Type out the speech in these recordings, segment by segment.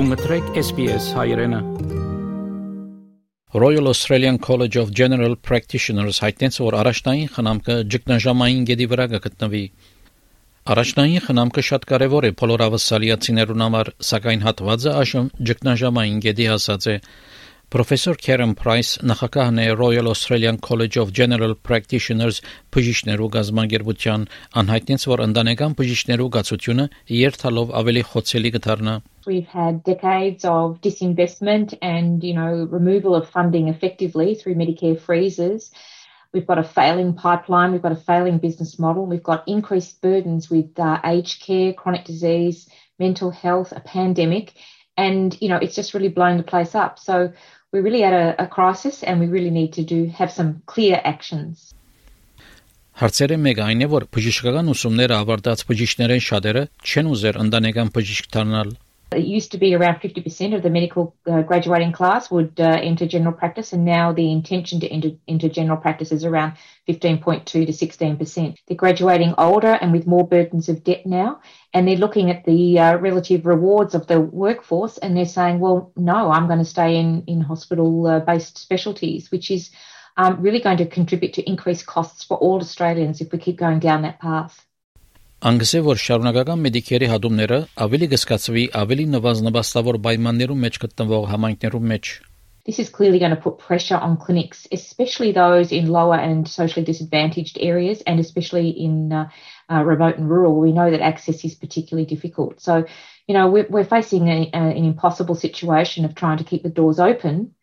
Գումտրեք SPS հայրենը Royal Australian College of General Practitioners հայտնեց, որ առաջնային խնամքը ճգնաժամային գեդի վրա կգտնվի։ Առաջնային խնամքը շատ կարևոր է բոլոր ավասալիացիներուն համար, սակայն հատվածը այժմ ճգնաժամային գեդի հասած է։ Պրոֆեսոր Քերեն Պրայս նախագահն է Royal Australian College of General Practitioners բժիշկներու գազագերբության անհայտնեց, որ ընտանեկան բժիշկներու գացությունը երթալով ավելի խոցելի կդառնա։ We've had decades of disinvestment and, you know, removal of funding effectively through Medicare freezes. We've got a failing pipeline. We've got a failing business model. We've got increased burdens with uh, aged care, chronic disease, mental health, a pandemic. And, you know, it's just really blown the place up. So we're really at a, a crisis and we really need to do have some clear actions. Հարցերը մեկ այն է, որ բժշկական ուսումները ավարտած բժիշկներեն շատերը չեն ուզեր ընտանեկան բժիշկ դառնալ It used to be around 50% of the medical uh, graduating class would uh, enter general practice, and now the intention to enter, enter general practice is around 15.2 to 16%. They're graduating older and with more burdens of debt now, and they're looking at the uh, relative rewards of the workforce, and they're saying, well, no, I'm going to stay in, in hospital uh, based specialties, which is um, really going to contribute to increased costs for all Australians if we keep going down that path. Անգսե որ շարունակական մեդիկերի հատումները ավելի գսկացվի ավելի նվազնվաստավոր պայմաններում մեջ գտնվող համայնքներում մեջ This is clearly going to put pressure on clinics, especially those in lower and socially disadvantaged areas, and especially in uh, uh, remote and rural. We know that access is particularly difficult. So, you know, we're, we're facing a, a, an impossible situation of trying to keep the doors open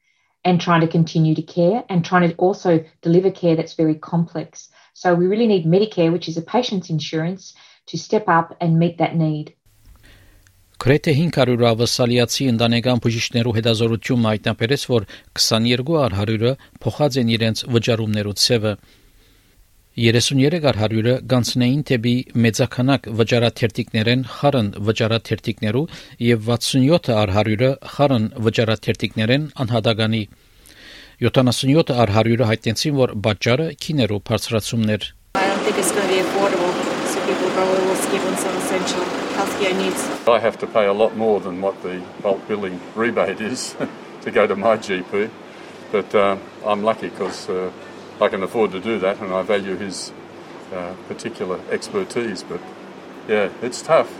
and trying to continue to care and trying to also deliver care that's very complex. So, we really need Medicare, which is a patient's insurance, to step up and meet that need. Գրեթե 500 ավասալիացի ընտանեկան բժիշկներու հետազորություն հայտնաբերեց, որ 22 առ 100-ը փոխած են իրենց վճարումներու ցևը։ 33 առ 100-ը գանցնեին թեպի մեծականակ վճարաթերթիկներեն խառն վճարաթերթիկներու եւ 67 առ 100-ը խառն վճարաթերթիկներեն անհատականի 77 առ 100-ը հայտնեցին, որ բաճարը քիներու բարձրացումներ։ think it's going to be affordable people probably will skip on some essential healthcare needs. I have to pay a lot more than what the bulk billing rebate is to go to my GP, but uh, I'm lucky because uh, I can afford to do that and I value his uh, particular expertise. But yeah, it's tough.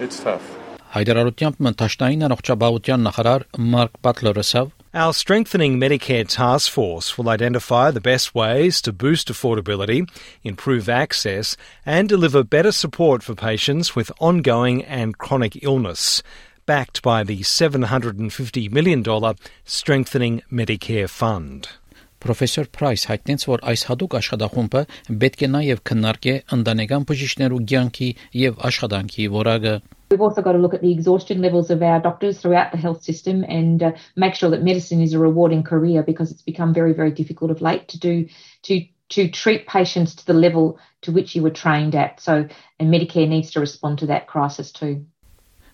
It's tough. Հայդարարությամբ մտաշտային առողջապահության նախարար Մարկ Բատլերը ասավ Our Strengthening Medicare Task Force will identify the best ways to boost affordability, improve access, and deliver better support for patients with ongoing and chronic illness, backed by the $750 million Strengthening Medicare Fund. Պրոֆեսոր Պրայս հայտնեց, որ այս հadoop աշխատախումբը պետք է նաև քննարկի ընտանեկան բժիշկներու կյանքի եւ աշխատանքի որակը We've also got to look at the exhaustion levels of our doctors throughout the health system and uh, make sure that medicine is a rewarding career because it's become very, very difficult of late to do to to treat patients to the level to which you were trained at. So, and Medicare needs to respond to that crisis too.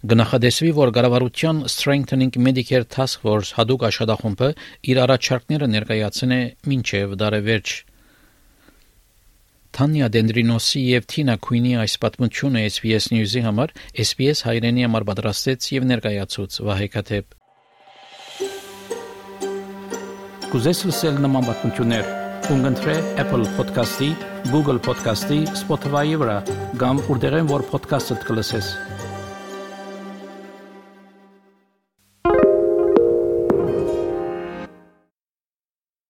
Գնահատեսվի, որ կառավարության Strengthening Medicare Task Force հadoop աշխատախումբը իր առաջարկները ներկայացնե մինչև դարեվերջ Թանյա Դենդրինոսի եւ Թինա Քույնի այս պատմությունը SBS News-ի համար SBS հայրենի համար պատրաստեց եւ ներկայացուց Վահե Քաթեփ Կուզես լսել նման պատմություններ, կընտրե Apple Podcast-ի, Google Podcast-ի, Spotify-ի վրա, կամ որտեղեն որ podcast-ը դուք լսես։